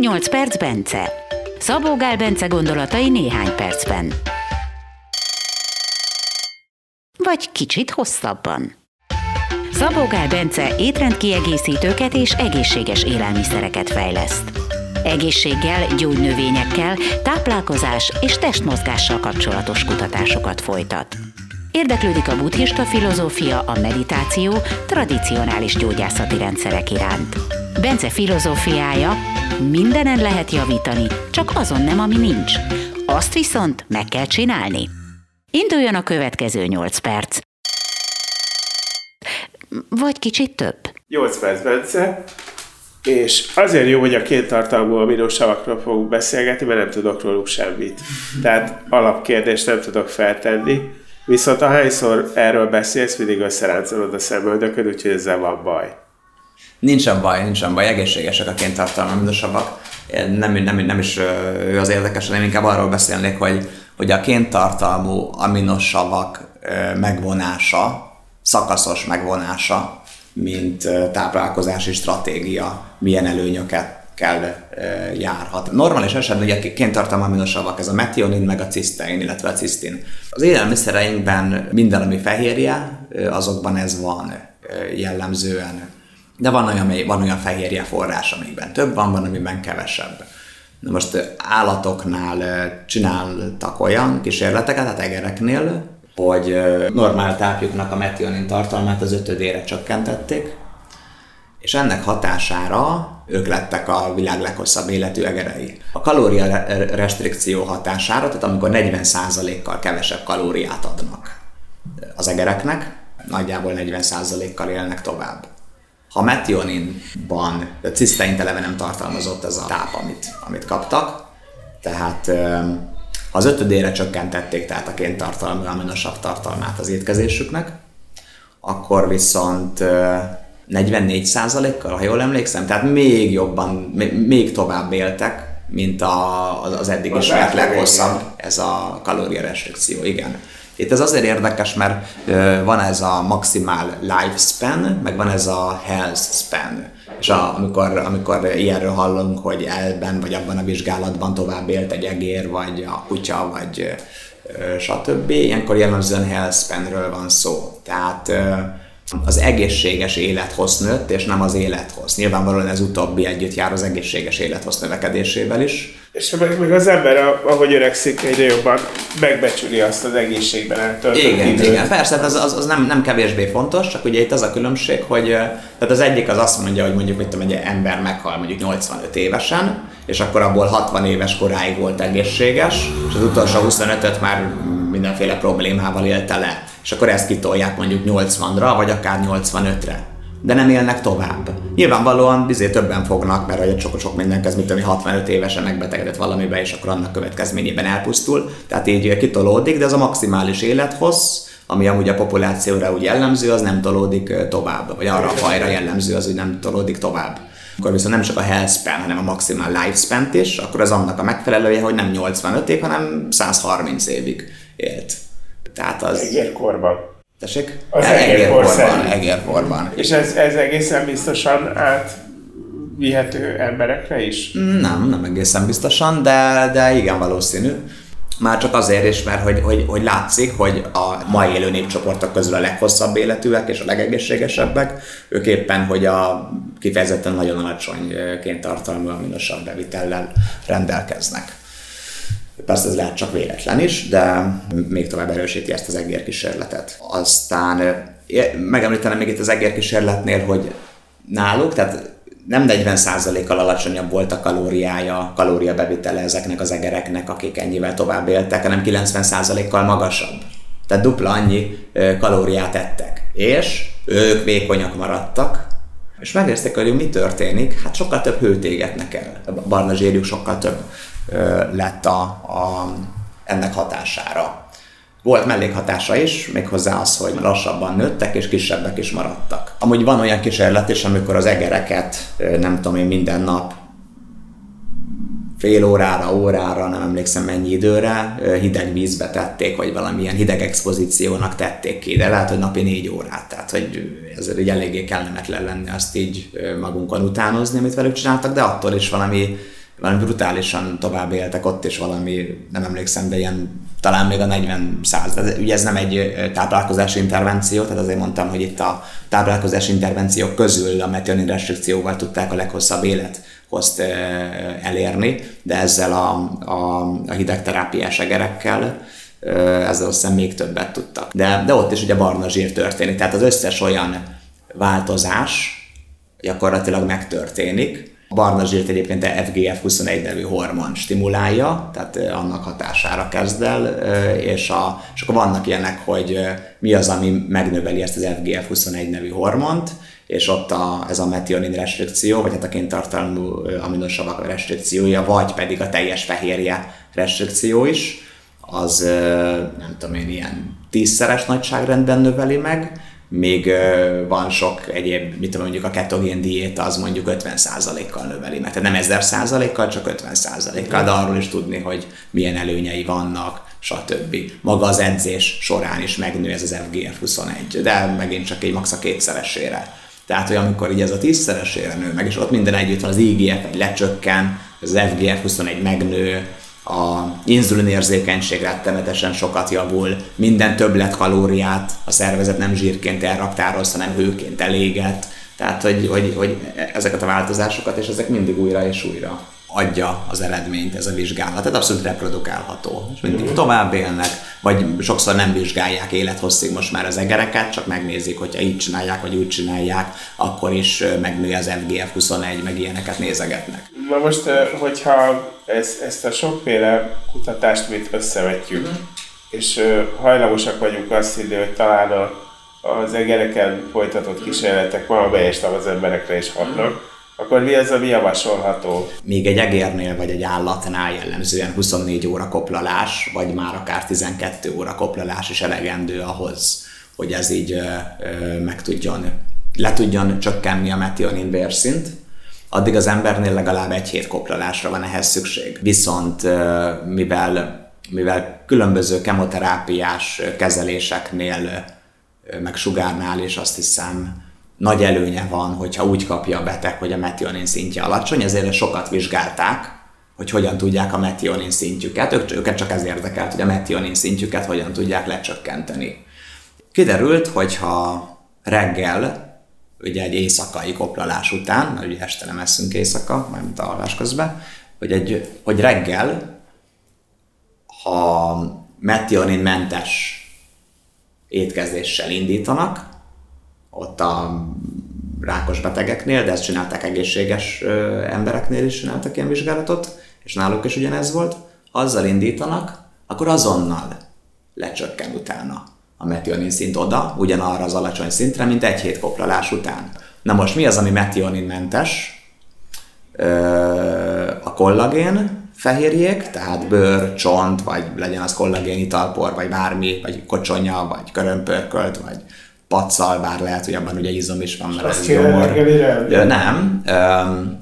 8 perc Bence. Szabó Gál Bence gondolatai néhány percben. Vagy kicsit hosszabban. Szabó Gál Bence étrendkiegészítőket és egészséges élelmiszereket fejleszt. Egészséggel, gyógynövényekkel, táplálkozás és testmozgással kapcsolatos kutatásokat folytat. Érdeklődik a buddhista filozófia, a meditáció, tradicionális gyógyászati rendszerek iránt. Bence filozófiája, mindenen lehet javítani, csak azon nem, ami nincs. Azt viszont meg kell csinálni. Induljon a következő 8 perc. Vagy kicsit több. 8 perc, Bence. És azért jó, hogy a két tartalmú aminosavakról fogunk beszélgetni, mert nem tudok róluk semmit. Tehát alapkérdést nem tudok feltenni. Viszont ahányszor erről beszélsz, mindig összeráncolod a szemöldököd, úgyhogy ezzel van baj. Nincsen baj, nincsen baj, egészségesek a kéntartalmi aminosavak. Nem, nem, nem is ő az érdekes, hanem inkább arról beszélnék, hogy, hogy a kéntartalmú aminosavak megvonása, szakaszos megvonása, mint táplálkozási stratégia milyen előnyöket kell járhat. Normális esetben ugye kéntartalmú aminosavak, ez a metionin meg a cisztein, illetve a cisztin. Az élelmiszereinkben minden, ami fehérje, azokban ez van jellemzően de van olyan, van olyan fehérje forrás, amikben több van, van, amiben kevesebb. Na most állatoknál csináltak olyan kísérleteket, tehát egereknél, hogy normál tápjuknak a metionin tartalmát az ötödére csökkentették, és ennek hatására ők lettek a világ leghosszabb életű egerei. A kalória restrikció hatására, tehát amikor 40%-kal kevesebb kalóriát adnak az egereknek, nagyjából 40%-kal élnek tovább. Ha metioninban, a ciszteint eleve nem tartalmazott ez a táp, amit, amit kaptak, tehát az ötödére csökkentették tehát a kéntartalmú aminosav tartalmát az étkezésüknek, akkor viszont 44%-kal, ha jól emlékszem, tehát még jobban, még tovább éltek, mint a, az eddig ismert leghosszabb, ez a kalóriarestrikció, igen. Itt ez azért érdekes, mert van ez a maximál lifespan, meg van ez a health span. És a, amikor, amikor ilyenről hallunk, hogy elben vagy abban a vizsgálatban tovább élt egy egér, vagy a kutya, vagy stb. Ilyenkor jellemzően health spanről van szó. Tehát az egészséges élethoz nőtt, és nem az élethoz. Nyilvánvalóan ez utóbbi együtt jár az egészséges élethoz növekedésével is. És meg, meg az ember, ahogy öregszik, egyre jobban megbecsüli azt az egészségben eltöltött Igen, időt. igen, persze, hát az, az, az nem, nem kevésbé fontos, csak ugye itt az a különbség, hogy tehát az egyik az azt mondja, hogy mondjuk mit tudom, egy ember meghal mondjuk 85 évesen, és akkor abból 60 éves koráig volt egészséges, és az utolsó 25-öt már mindenféle problémával élte le. És akkor ezt kitolják mondjuk 80-ra, vagy akár 85-re de nem élnek tovább. Nyilvánvalóan bizé többen fognak, mert hogy sok, sok mindenki, mit tudom, 65 évesen megbetegedett valamibe, és akkor annak következményében elpusztul. Tehát így kitolódik, de ez a maximális élethossz, ami amúgy a populációra úgy jellemző, az nem tolódik tovább, vagy arra a fajra jellemző, az úgy nem tolódik tovább. Akkor viszont nem csak a health span, hanem a maximal lifespan is, akkor az annak a megfelelője, hogy nem 85 év, hanem 100-30 évig élt. Tehát az... Egérkorban. Tessék? Az egérporban. Egérporban. És ez, ez egészen biztosan át vihető emberekre is? Nem, nem egészen biztosan, de, de igen valószínű. Már csak azért is, mert hogy, hogy, hogy látszik, hogy a mai élő népcsoportok közül a leghosszabb életűek és a legegészségesebbek, ők éppen, hogy a kifejezetten nagyon alacsony kéntartalmú aminosabb bevitellel rendelkeznek. Persze ez lehet csak véletlen is, de még tovább erősíti ezt az egérkísérletet. Aztán megemlítenem még itt az egérkísérletnél, hogy náluk, tehát nem 40%-kal alacsonyabb volt a kalóriája, kalóriabevitele ezeknek az egereknek, akik ennyivel tovább éltek, hanem 90%-kal magasabb. Tehát dupla annyi kalóriát ettek. És ők vékonyak maradtak, és megnézték, hogy mi történik, hát sokkal több hőt égetnek el. A barna zsírjuk sokkal több lett a, a, ennek hatására. Volt mellékhatása is, méghozzá az, hogy lassabban nőttek és kisebbek is maradtak. Amúgy van olyan kísérlet is, amikor az egereket, nem tudom én, minden nap fél órára, órára, nem emlékszem mennyi időre, hideg vízbe tették, vagy valamilyen hideg expozíciónak tették ki, de lehet, hogy napi négy órát, tehát hogy ezért egy eléggé kellemetlen lenne azt így magunkon utánozni, amit velük csináltak, de attól is valami valami brutálisan tovább éltek ott, és valami, nem emlékszem, de ilyen talán még a 40 száz. Ugye ez nem egy táplálkozási intervenció, tehát azért mondtam, hogy itt a táplálkozási intervenciók közül a metionin restrikcióval tudták a leghosszabb élethozt elérni, de ezzel a, a, a hidegterápiás egerekkel ezzel aztán még többet tudtak. De, de ott is ugye barna zsír történik, tehát az összes olyan változás gyakorlatilag megtörténik, barna zsírt egyébként a FGF21 nevű hormon stimulálja, tehát annak hatására kezd el, és, a, és akkor vannak ilyenek, hogy mi az, ami megnöveli ezt az FGF21 nevű hormont, és ott a, ez a metionin restrikció, vagy hát a kéntartalmú aminosavak restrikciója, vagy pedig a teljes fehérje restrikció is, az nem tudom én, ilyen tízszeres nagyságrendben növeli meg, még van sok egyéb, mit tudom, mondjuk a ketogén diéta az mondjuk 50%-kal növeli meg. Tehát nem 1000%-kal, csak 50%-kal, de arról is tudni, hogy milyen előnyei vannak, stb. Maga az edzés során is megnő ez az FGF21, de megint csak egy max a kétszeresére. Tehát, hogy amikor így ez a tízszeresére nő meg, és ott minden együtt van, az IGF egy lecsökken, az FGF21 megnő, a inzulinérzékenység rettenetesen sokat javul, minden többlet kalóriát a szervezet nem zsírként elraktároz, hanem hőként eléget, tehát hogy, hogy, hogy ezeket a változásokat, és ezek mindig újra és újra adja az eredményt ez a vizsgálat. Tehát abszolút reprodukálható. És mindig tovább élnek, vagy sokszor nem vizsgálják élethosszig most már az egereket, csak megnézik, hogyha így csinálják, vagy úgy csinálják, akkor is megnő az FGF21, meg ilyeneket nézegetnek. Na most, hogyha ezt, ezt a sokféle kutatást mit összevetjük, uh-huh. és hajlamosak vagyunk azt hinni, hogy talán a, az egereken folytatott kísérletek ma a az emberekre is hatnak, akkor mi az, ami javasolható? Még egy egérnél vagy egy állatnál jellemzően 24 óra koplalás, vagy már akár 12 óra koplalás is elegendő ahhoz, hogy ez így ö, ö, meg tudjon, le tudjon csökkenni a metionin vérszint, addig az embernél legalább egy hét koplalásra van ehhez szükség. Viszont mivel mivel különböző kemoterápiás kezeléseknél, meg sugárnál is azt hiszem nagy előnye van, hogyha úgy kapja a beteg, hogy a metionin szintje alacsony, ezért sokat vizsgálták, hogy hogyan tudják a metionin szintjüket, ők, őket csak ez érdekelt, hogy a metionin szintjüket hogyan tudják lecsökkenteni. Kiderült, hogyha reggel, ugye egy éjszakai koplalás után, mert ugye este nem eszünk éjszaka, mint a alvás közben, hogy, egy, hogy reggel, ha metionin mentes étkezéssel indítanak, ott a rákos betegeknél, de ezt csinálták egészséges embereknél is csináltak ilyen vizsgálatot, és náluk is ugyanez volt, azzal indítanak, akkor azonnal lecsökken utána a metionin szint oda, ugyanarra az alacsony szintre, mint egy hét koplalás után. Na most mi az, ami metioninmentes? A kollagén fehérjék, tehát bőr, csont, vagy legyen az kollagén italpor, vagy bármi, vagy kocsonya, vagy körömpörkölt, vagy paccal, bár lehet, hogy abban ugye izom is van, mert az gyomor. Ja, nem.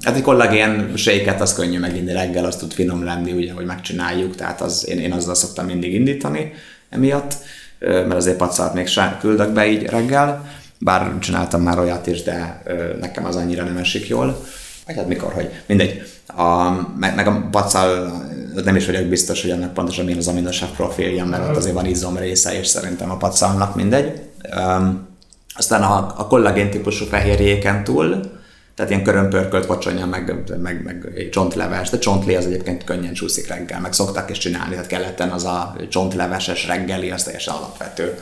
Hát egy kollagén séket az könnyű meginni reggel, az tud finom lenni, ugye, hogy megcsináljuk, tehát az, én, én azzal szoktam mindig indítani emiatt, mert azért paccalt még sem küldök be így reggel, bár csináltam már olyat is, de nekem az annyira nem esik jól. Vagy hát mikor, hogy mindegy. A, meg, meg a paccal nem is vagyok biztos, hogy annak pontosan milyen az aminosav profilja, mert ott azért van izom része, és szerintem a pacalnak mindegy. Um, aztán a, a kollagén típusú fehérjéken túl, tehát ilyen körömpörkölt vacsonya, meg, meg, meg csontleves, de csontli az egyébként könnyen csúszik reggel, meg szokták is csinálni, tehát keleten az a csontleveses reggeli, az teljesen alapvető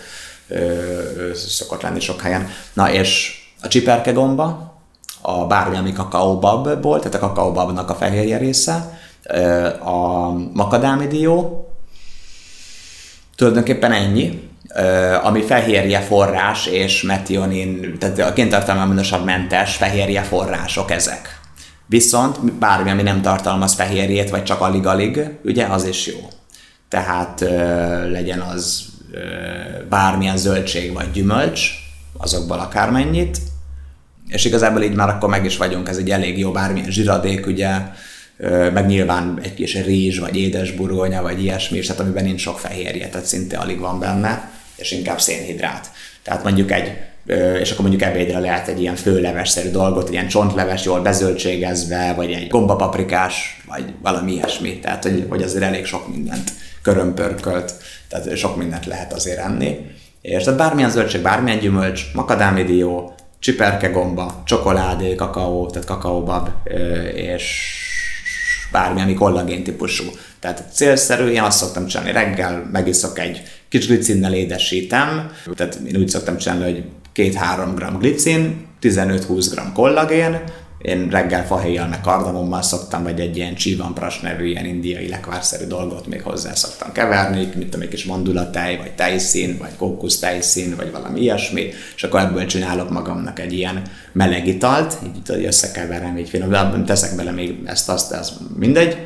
ö, szokott lenni sok helyen. Na és a csiperke gomba, a bármi, ami kakaóbabból, tehát a kakaóbabnak a fehérje része, a makadámidió, tulajdonképpen ennyi, ami fehérje forrás és metionin, tehát a kéntartalmaminosabb mentes fehérje források ezek. Viszont bármi, ami nem tartalmaz fehérjét, vagy csak alig-alig, ugye, az is jó. Tehát legyen az bármilyen zöldség vagy gyümölcs, azokból akármennyit, és igazából így már akkor meg is vagyunk, ez egy elég jó bármilyen zsiradék, ugye, meg nyilván egy kis rizs, vagy édesburgonya, vagy ilyesmi, és tehát amiben nincs sok fehérje, tehát szinte alig van benne, és inkább szénhidrát. Tehát mondjuk egy és akkor mondjuk ebédre lehet egy ilyen főlevesszerű dolgot, ilyen csontleves, jól bezöldségezve, vagy egy gombapaprikás, vagy valami ilyesmi. Tehát, hogy, hogy azért elég sok mindent körömpörkölt, tehát sok mindent lehet azért enni. És tehát bármilyen zöldség, bármilyen gyümölcs, makadámidió, csiperkegomba, csokoládé, kakaó, tehát kakaóbab, és bármi, ami kollagén típusú. Tehát célszerű, én azt szoktam csinálni, reggel megiszok egy kis glicinnel édesítem, tehát én úgy szoktam csinálni, hogy 2-3 g glicin, 15-20 g kollagén, én reggel fahéjjal meg kardamommal szoktam, vagy egy ilyen csivampras nevű ilyen indiai lekvárszerű dolgot még hozzá szoktam keverni, mint tudom, egy kis mandulatej, vagy tejszín, vagy kókusz tejszín, vagy valami ilyesmi, és akkor ebből csinálok magamnak egy ilyen meleg italt, így tudod, összekeverem, így finom, de teszek bele még ezt, azt, ez mindegy,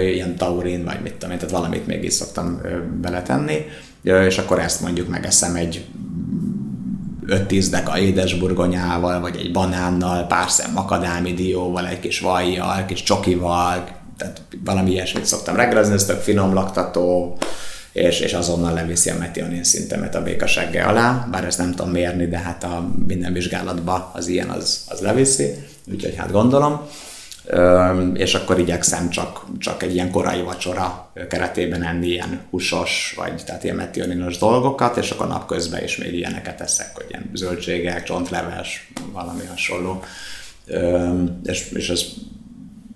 ilyen taurin, vagy mit tudom én, tehát valamit még is szoktam beletenni, és akkor ezt mondjuk megeszem egy 5-10 deka édesburgonyával, vagy egy banánnal, pár szem makadámi dióval, egy kis vajjal, kis csokival, tehát valami ilyesmit szoktam reggelezni, ez tök finom laktató, és, és azonnal leviszi a metionin szintemet a békasegge alá, bár ezt nem tudom mérni, de hát a minden vizsgálatban az ilyen az, az leviszi, úgyhogy hát gondolom és akkor igyekszem csak, csak egy ilyen korai vacsora keretében enni ilyen húsos, vagy tehát ilyen metioninos dolgokat, és akkor napközben is még ilyeneket eszek, hogy ilyen zöldségek, csontleves, valami hasonló. És, és ez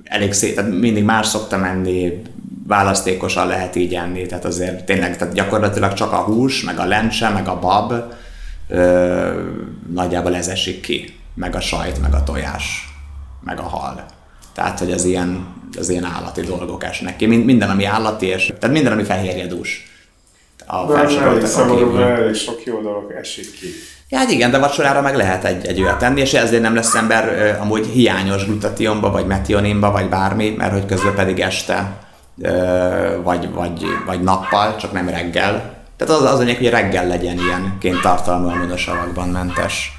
elég szép, tehát mindig más szoktam enni, választékosan lehet így enni, tehát azért tényleg tehát gyakorlatilag csak a hús, meg a lencse, meg a bab, nagyjából ez esik ki, meg a sajt, meg a tojás, meg a hal. Tehát, hogy az ilyen, az ilyen állati dolgok esnek ki. Minden, ami állati, és tehát minden, ami fehérjedús. A felsoroltak elég sok jó dolog esik ki. Ja, hát igen, de vacsorára meg lehet egy, egy olyat tenni, és ezért nem lesz ember uh, amúgy hiányos glutationba, vagy metioninba, vagy bármi, mert hogy közben pedig este, uh, vagy, vagy, vagy nappal, csak nem reggel. Tehát az az anyag, hogy reggel legyen ilyen ként tartalmú aminosavakban mentes.